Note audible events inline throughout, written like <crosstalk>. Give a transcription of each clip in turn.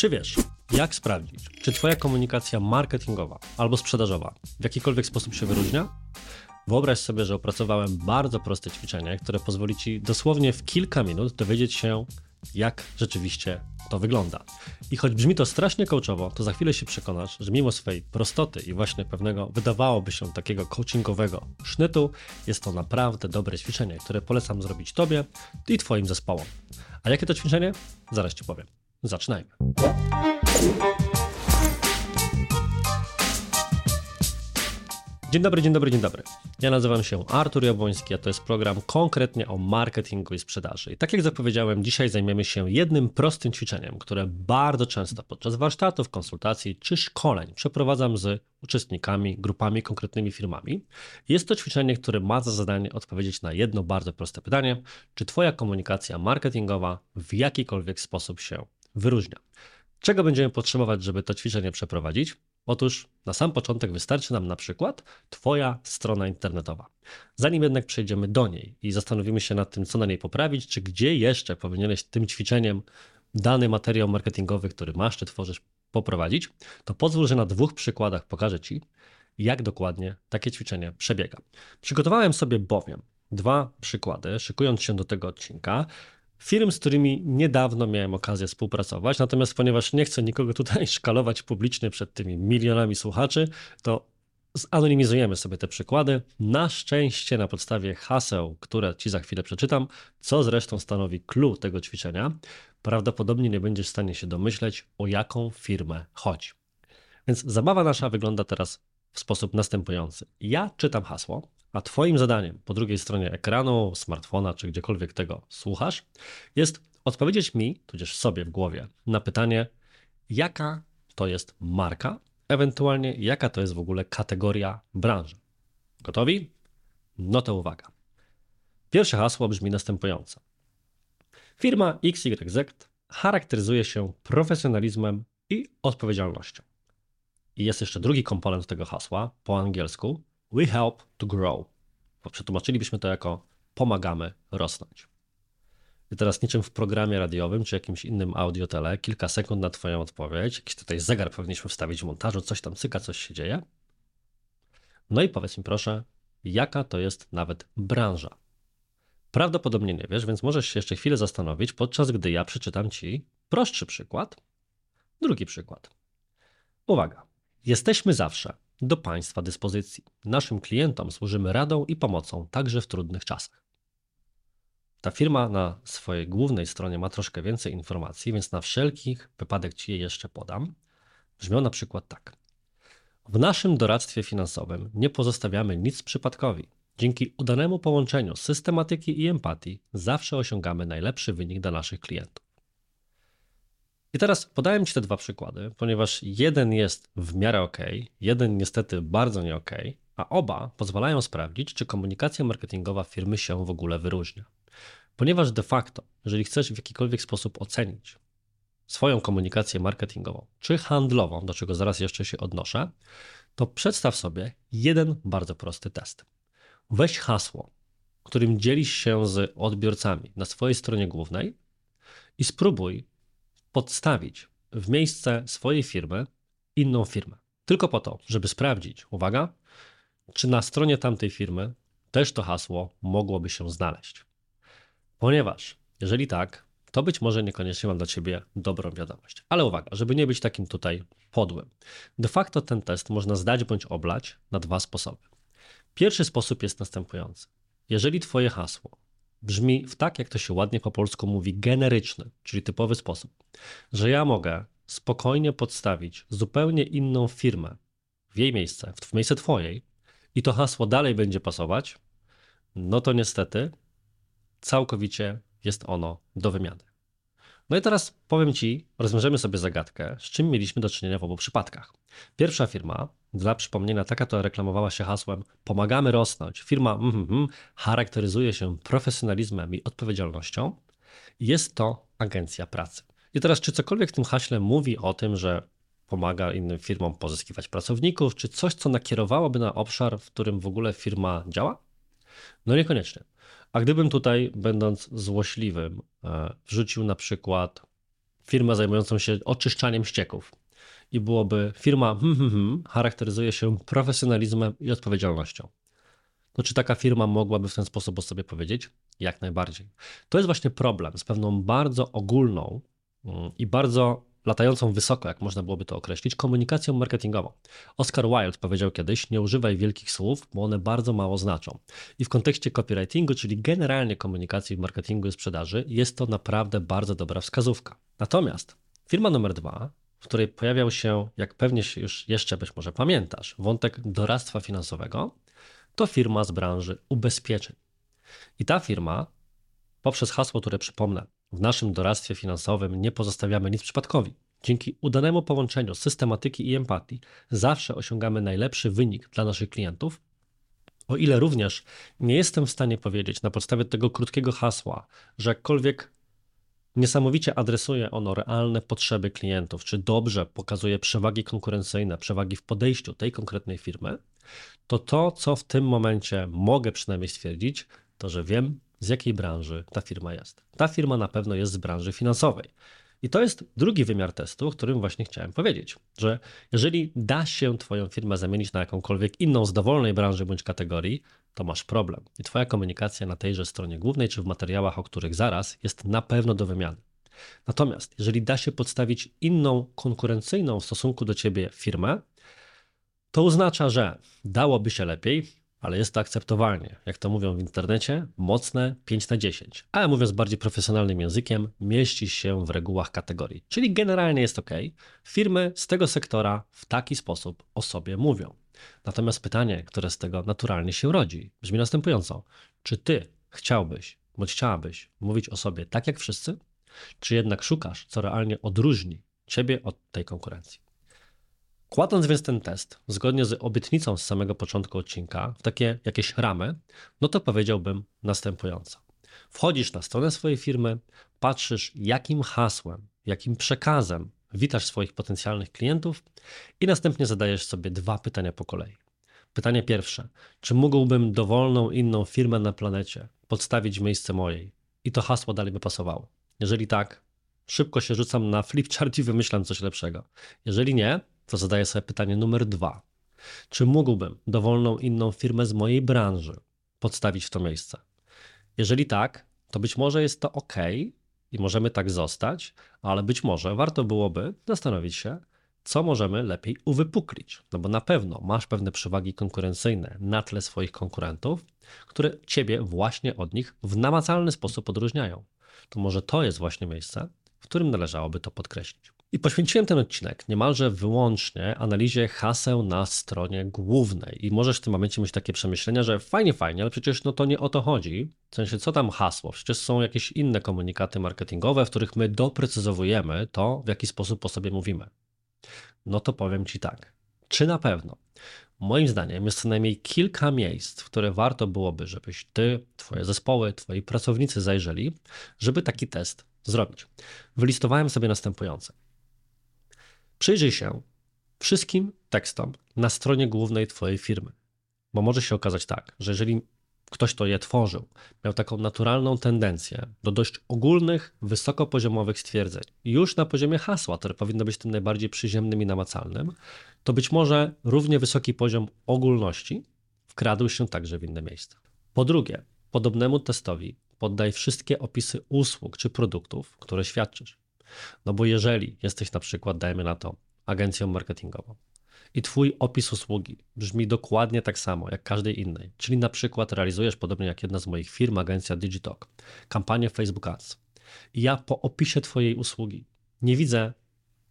Czy wiesz, jak sprawdzić, czy Twoja komunikacja marketingowa albo sprzedażowa w jakikolwiek sposób się wyróżnia? Wyobraź sobie, że opracowałem bardzo proste ćwiczenie, które pozwoli Ci dosłownie w kilka minut dowiedzieć się, jak rzeczywiście to wygląda. I choć brzmi to strasznie coachowo, to za chwilę się przekonasz, że mimo swojej prostoty i właśnie pewnego wydawałoby się takiego coachingowego sznytu, jest to naprawdę dobre ćwiczenie, które polecam zrobić Tobie i Twoim zespołom. A jakie to ćwiczenie? Zaraz Ci powiem. Zaczynajmy. Dzień dobry, dzień dobry, dzień dobry. Ja nazywam się Artur Jabłoński, a to jest program konkretnie o marketingu i sprzedaży. I tak jak zapowiedziałem, dzisiaj zajmiemy się jednym prostym ćwiczeniem, które bardzo często podczas warsztatów, konsultacji czy szkoleń przeprowadzam z uczestnikami, grupami, konkretnymi firmami. Jest to ćwiczenie, które ma za zadanie odpowiedzieć na jedno bardzo proste pytanie: czy Twoja komunikacja marketingowa w jakikolwiek sposób się wyróżnia? Czego będziemy potrzebować, żeby to ćwiczenie przeprowadzić? Otóż na sam początek wystarczy nam na przykład Twoja strona internetowa. Zanim jednak przejdziemy do niej i zastanowimy się nad tym, co na niej poprawić, czy gdzie jeszcze powinieneś tym ćwiczeniem dany materiał marketingowy, który masz czy tworzysz, poprowadzić, to pozwól, że na dwóch przykładach pokażę Ci, jak dokładnie takie ćwiczenie przebiega. Przygotowałem sobie bowiem dwa przykłady, szykując się do tego odcinka, firm, z którymi niedawno miałem okazję współpracować. Natomiast ponieważ nie chcę nikogo tutaj <laughs> szkalować publicznie przed tymi milionami słuchaczy, to zanonimizujemy sobie te przykłady. Na szczęście na podstawie haseł, które Ci za chwilę przeczytam, co zresztą stanowi clue tego ćwiczenia, prawdopodobnie nie będziesz w stanie się domyśleć, o jaką firmę chodzi. Więc zabawa nasza wygląda teraz w sposób następujący. Ja czytam hasło, a Twoim zadaniem po drugiej stronie ekranu, smartfona czy gdziekolwiek tego słuchasz, jest odpowiedzieć mi, tudzież sobie w głowie, na pytanie, jaka to jest marka, ewentualnie jaka to jest w ogóle kategoria branży. Gotowi? No to uwaga. Pierwsze hasło brzmi następująco. Firma XYZ charakteryzuje się profesjonalizmem i odpowiedzialnością. I jest jeszcze drugi komponent tego hasła po angielsku, We help to grow. Przetłumaczylibyśmy to jako pomagamy rosnąć. I teraz niczym w programie radiowym czy jakimś innym audiotele, kilka sekund na Twoją odpowiedź. Jakiś tutaj zegar powinniśmy wstawić w montażu, coś tam cyka, coś się dzieje. No i powiedz mi proszę, jaka to jest nawet branża? Prawdopodobnie nie wiesz, więc możesz się jeszcze chwilę zastanowić, podczas gdy ja przeczytam Ci prostszy przykład. Drugi przykład. Uwaga. Jesteśmy zawsze do Państwa dyspozycji. Naszym klientom służymy radą i pomocą także w trudnych czasach. Ta firma na swojej głównej stronie ma troszkę więcej informacji, więc na wszelki wypadek Ci je jeszcze podam. Brzmią na przykład tak. W naszym doradztwie finansowym nie pozostawiamy nic przypadkowi. Dzięki udanemu połączeniu systematyki i empatii zawsze osiągamy najlepszy wynik dla naszych klientów. I teraz podałem Ci te dwa przykłady, ponieważ jeden jest w miarę ok, jeden niestety bardzo nie ok, a oba pozwalają sprawdzić, czy komunikacja marketingowa firmy się w ogóle wyróżnia. Ponieważ de facto, jeżeli chcesz w jakikolwiek sposób ocenić swoją komunikację marketingową czy handlową, do czego zaraz jeszcze się odnoszę, to przedstaw sobie jeden bardzo prosty test. Weź hasło, którym dzielisz się z odbiorcami na swojej stronie głównej i spróbuj podstawić w miejsce swojej firmy inną firmę. Tylko po to, żeby sprawdzić, uwaga, czy na stronie tamtej firmy też to hasło mogłoby się znaleźć. Ponieważ jeżeli tak, to być może niekoniecznie mam dla Ciebie dobrą wiadomość. Ale uwaga, żeby nie być takim tutaj podłym. De facto ten test można zdać bądź oblać na dwa sposoby. Pierwszy sposób jest następujący. Jeżeli Twoje hasło brzmi w tak, jak to się ładnie po polsku mówi, generyczny, czyli typowy sposób, że ja mogę spokojnie podstawić zupełnie inną firmę w jej miejsce, w miejsce Twojej i to hasło dalej będzie pasować, no to niestety całkowicie jest ono do wymiany. No i teraz powiem Ci, rozwiążemy sobie zagadkę, z czym mieliśmy do czynienia w obu przypadkach. Pierwsza firma dla przypomnienia, taka to reklamowała się hasłem Pomagamy rosnąć. Firma mm, mm, charakteryzuje się profesjonalizmem i odpowiedzialnością. Jest to agencja pracy. I teraz, czy cokolwiek w tym haśle mówi o tym, że pomaga innym firmom pozyskiwać pracowników, czy coś, co nakierowałoby na obszar, w którym w ogóle firma działa? No niekoniecznie. A gdybym tutaj, będąc złośliwym, e, wrzucił na przykład firmę zajmującą się oczyszczaniem ścieków i byłoby firma hmm, hmm, hmm, charakteryzuje się profesjonalizmem i odpowiedzialnością. To czy taka firma mogłaby w ten sposób o sobie powiedzieć? Jak najbardziej. To jest właśnie problem z pewną bardzo ogólną mm, i bardzo latającą wysoko, jak można byłoby to określić, komunikacją marketingową. Oscar Wilde powiedział kiedyś: Nie używaj wielkich słów, bo one bardzo mało znaczą. I w kontekście copywritingu, czyli generalnie komunikacji w marketingu i sprzedaży, jest to naprawdę bardzo dobra wskazówka. Natomiast firma numer dwa, w której pojawiał się, jak pewnie się już jeszcze być może pamiętasz, wątek doradztwa finansowego, to firma z branży ubezpieczeń. I ta firma, poprzez hasło, które przypomnę, w naszym doradztwie finansowym nie pozostawiamy nic przypadkowi. Dzięki udanemu połączeniu systematyki i empatii zawsze osiągamy najlepszy wynik dla naszych klientów. O ile również nie jestem w stanie powiedzieć na podstawie tego krótkiego hasła, że jakkolwiek niesamowicie adresuje ono realne potrzeby klientów, czy dobrze pokazuje przewagi konkurencyjne, przewagi w podejściu tej konkretnej firmy, to to, co w tym momencie mogę przynajmniej stwierdzić, to że wiem, z jakiej branży ta firma jest. Ta firma na pewno jest z branży finansowej. I to jest drugi wymiar testu, o którym właśnie chciałem powiedzieć, że jeżeli da się Twoją firmę zamienić na jakąkolwiek inną z dowolnej branży bądź kategorii, to masz problem. I Twoja komunikacja na tejże stronie głównej czy w materiałach, o których zaraz, jest na pewno do wymiany. Natomiast jeżeli da się podstawić inną, konkurencyjną w stosunku do Ciebie firmę, to oznacza, że dałoby się lepiej, ale jest to akceptowalnie. Jak to mówią w internecie, mocne 5 na 10. Ale mówiąc bardziej profesjonalnym językiem, mieści się w regułach kategorii. Czyli generalnie jest ok. Firmy z tego sektora w taki sposób o sobie mówią. Natomiast pytanie, które z tego naturalnie się rodzi, brzmi następująco: czy ty chciałbyś bądź chciałabyś mówić o sobie tak jak wszyscy, czy jednak szukasz, co realnie odróżni ciebie od tej konkurencji? Kładąc więc ten test, zgodnie z obietnicą z samego początku odcinka, w takie jakieś ramy, no to powiedziałbym następująco. Wchodzisz na stronę swojej firmy, patrzysz, jakim hasłem, jakim przekazem witasz swoich potencjalnych klientów i następnie zadajesz sobie dwa pytania po kolei. Pytanie pierwsze: czy mógłbym dowolną inną firmę na planecie podstawić w miejsce mojej i to hasło dalej by pasowało? Jeżeli tak, szybko się rzucam na flipchart i wymyślam coś lepszego. Jeżeli nie, to zadaję sobie pytanie numer dwa. Czy mógłbym dowolną inną firmę z mojej branży podstawić w to miejsce? Jeżeli tak, to być może jest to ok i możemy tak zostać, ale być może warto byłoby zastanowić się, co możemy lepiej uwypuklić. No bo na pewno masz pewne przewagi konkurencyjne na tle swoich konkurentów, które ciebie właśnie od nich w namacalny sposób odróżniają. To może to jest właśnie miejsce, w którym należałoby to podkreślić. I poświęciłem ten odcinek niemalże wyłącznie analizie haseł na stronie głównej. I możesz w tym momencie mieć takie przemyślenia, że fajnie, fajnie, ale przecież no to nie o to chodzi. W sensie, co tam hasło? Przecież są jakieś inne komunikaty marketingowe, w których my doprecyzowujemy to, w jaki sposób o sobie mówimy. No to powiem Ci tak. Czy na pewno? Moim zdaniem jest co najmniej kilka miejsc, w które warto byłoby, żebyś Ty, Twoje zespoły, Twoi pracownicy zajrzeli, żeby taki test zrobić. Wylistowałem sobie następujące. Przyjrzyj się wszystkim tekstom na stronie głównej Twojej firmy, bo może się okazać tak, że jeżeli ktoś, kto je tworzył, miał taką naturalną tendencję do dość ogólnych, wysokopoziomowych stwierdzeń, już na poziomie hasła, które powinno być tym najbardziej przyziemnym i namacalnym, to być może równie wysoki poziom ogólności wkradł się także w inne miejsca. Po drugie, podobnemu testowi poddaj wszystkie opisy usług czy produktów, które świadczysz. No bo jeżeli jesteś na przykład, dajmy na to, agencją marketingową i twój opis usługi brzmi dokładnie tak samo jak każdej innej, czyli na przykład realizujesz podobnie jak jedna z moich firm, agencja Digitalk, kampanię Facebook Ads i ja po opisie twojej usługi nie widzę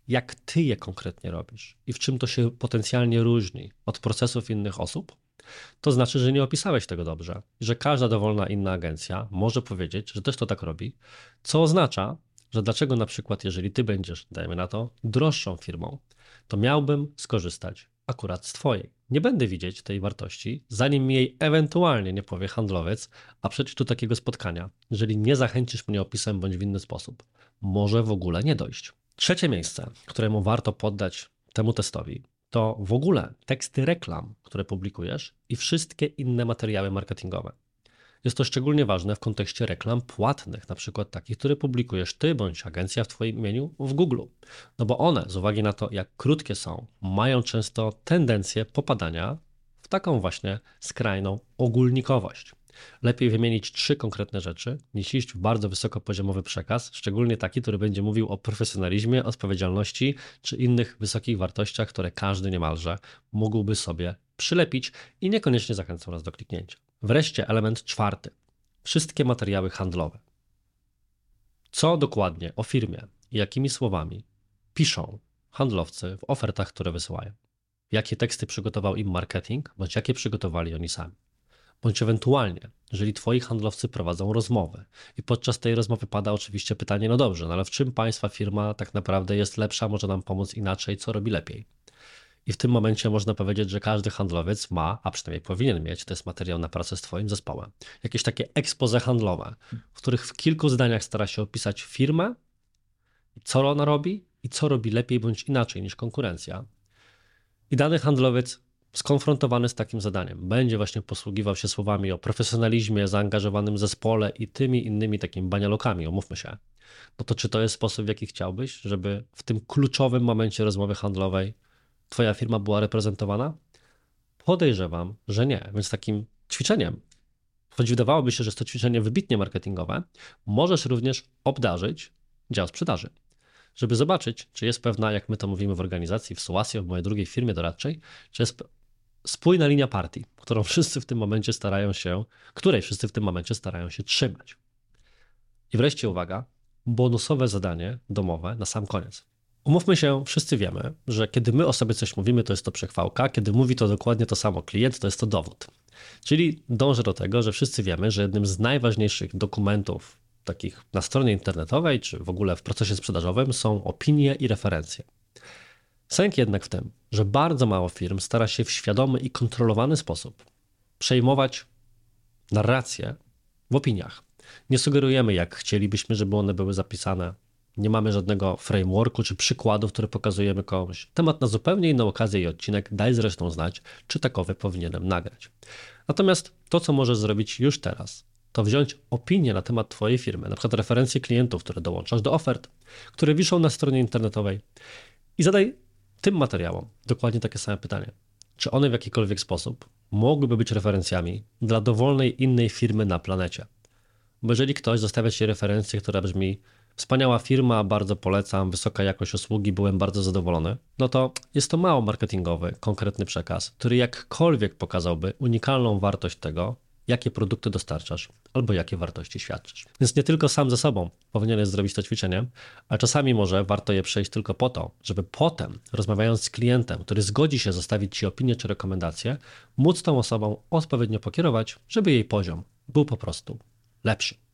jak ty je konkretnie robisz i w czym to się potencjalnie różni od procesów innych osób, to znaczy, że nie opisałeś tego dobrze że każda dowolna inna agencja może powiedzieć, że też to tak robi, co oznacza, że dlaczego na przykład, jeżeli ty będziesz, dajmy na to, droższą firmą, to miałbym skorzystać akurat z twojej. Nie będę widzieć tej wartości, zanim jej ewentualnie nie powie handlowiec, a przecież do takiego spotkania, jeżeli nie zachęcisz mnie opisem bądź w inny sposób, może w ogóle nie dojść. Trzecie miejsce, któremu warto poddać temu testowi, to w ogóle teksty reklam, które publikujesz i wszystkie inne materiały marketingowe. Jest to szczególnie ważne w kontekście reklam płatnych, na przykład takich, które publikujesz ty bądź agencja w twoim imieniu w Google. No bo one, z uwagi na to, jak krótkie są, mają często tendencję popadania w taką właśnie skrajną ogólnikowość. Lepiej wymienić trzy konkretne rzeczy, niż iść w bardzo wysokopoziomowy przekaz, szczególnie taki, który będzie mówił o profesjonalizmie, odpowiedzialności czy innych wysokich wartościach, które każdy niemalże mógłby sobie przylepić i niekoniecznie zachęcał nas do kliknięcia. Wreszcie element czwarty. Wszystkie materiały handlowe. Co dokładnie o firmie i jakimi słowami piszą handlowcy w ofertach, które wysyłają? Jakie teksty przygotował im marketing, bądź jakie przygotowali oni sami? Bądź ewentualnie, jeżeli twoi handlowcy prowadzą rozmowę i podczas tej rozmowy pada oczywiście pytanie, no dobrze, no ale w czym państwa firma tak naprawdę jest lepsza, może nam pomóc inaczej, co robi lepiej? I w tym momencie można powiedzieć, że każdy handlowiec ma, a przynajmniej powinien mieć, to jest materiał na pracę z Twoim zespołem, jakieś takie expose handlowe, w których w kilku zdaniach stara się opisać firmę, co ona robi i co robi lepiej bądź inaczej niż konkurencja. I dany handlowiec skonfrontowany z takim zadaniem będzie właśnie posługiwał się słowami o profesjonalizmie, zaangażowanym zespole i tymi innymi takimi banialokami, omówmy się. No to czy to jest sposób, w jaki chciałbyś, żeby w tym kluczowym momencie rozmowy handlowej Twoja firma była reprezentowana? Podejrzewam, że nie. Więc takim ćwiczeniem, choć wydawałoby się, że jest to ćwiczenie wybitnie marketingowe, możesz również obdarzyć dział sprzedaży, żeby zobaczyć, czy jest pewna, jak my to mówimy w organizacji, w Suasio, w mojej drugiej firmie doradczej, czy jest spójna linia partii, którą <laughs> wszyscy w tym momencie starają się, której wszyscy w tym momencie starają się trzymać. I wreszcie uwaga, bonusowe zadanie domowe na sam koniec. Umówmy się, wszyscy wiemy, że kiedy my o sobie coś mówimy, to jest to przechwałka, kiedy mówi to dokładnie to samo klient, to jest to dowód. Czyli dążę do tego, że wszyscy wiemy, że jednym z najważniejszych dokumentów takich na stronie internetowej, czy w ogóle w procesie sprzedażowym są opinie i referencje. Sęk jednak w tym, że bardzo mało firm stara się w świadomy i kontrolowany sposób przejmować narrację w opiniach. Nie sugerujemy, jak chcielibyśmy, żeby one były zapisane nie mamy żadnego frameworku czy przykładów, które pokazujemy komuś. Temat na zupełnie inną okazję i odcinek, daj zresztą znać, czy takowy powinienem nagrać. Natomiast to, co możesz zrobić już teraz, to wziąć opinię na temat Twojej firmy, na przykład referencje klientów, które dołączasz do ofert, które wiszą na stronie internetowej i zadaj tym materiałom dokładnie takie same pytanie. Czy one w jakikolwiek sposób mogłyby być referencjami dla dowolnej innej firmy na planecie? Bo jeżeli ktoś zostawia Ci referencję, która brzmi Wspaniała firma, bardzo polecam, wysoka jakość usługi, byłem bardzo zadowolony. No to jest to mało marketingowy, konkretny przekaz, który jakkolwiek pokazałby unikalną wartość tego, jakie produkty dostarczasz albo jakie wartości świadczysz. Więc nie tylko sam ze sobą powinieneś zrobić to ćwiczenie, a czasami może warto je przejść tylko po to, żeby potem, rozmawiając z klientem, który zgodzi się zostawić Ci opinię czy rekomendację, móc tą osobą odpowiednio pokierować, żeby jej poziom był po prostu lepszy.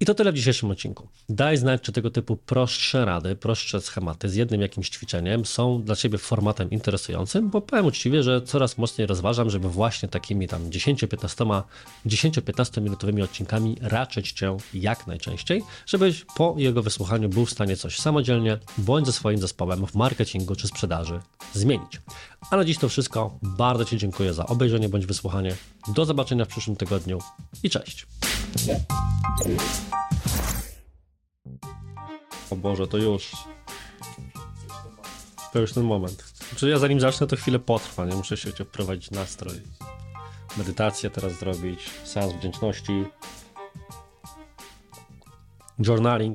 I to tyle w dzisiejszym odcinku. Daj znać, czy tego typu prostsze rady, prostsze schematy z jednym jakimś ćwiczeniem są dla Ciebie formatem interesującym, bo powiem uczciwie, że coraz mocniej rozważam, żeby właśnie takimi tam 10-15 10-15 minutowymi odcinkami raczyć Cię jak najczęściej, żebyś po jego wysłuchaniu był w stanie coś samodzielnie bądź ze swoim zespołem w marketingu czy sprzedaży zmienić. A na dziś to wszystko. Bardzo Ci dziękuję za obejrzenie bądź wysłuchanie. Do zobaczenia w przyszłym tygodniu i cześć. O Boże, to już. To już ten moment. Czy ja zanim zacznę, to chwilę potrwa, nie? Muszę się wprowadzić nastrój. Medytację teraz zrobić, seans wdzięczności, journaling.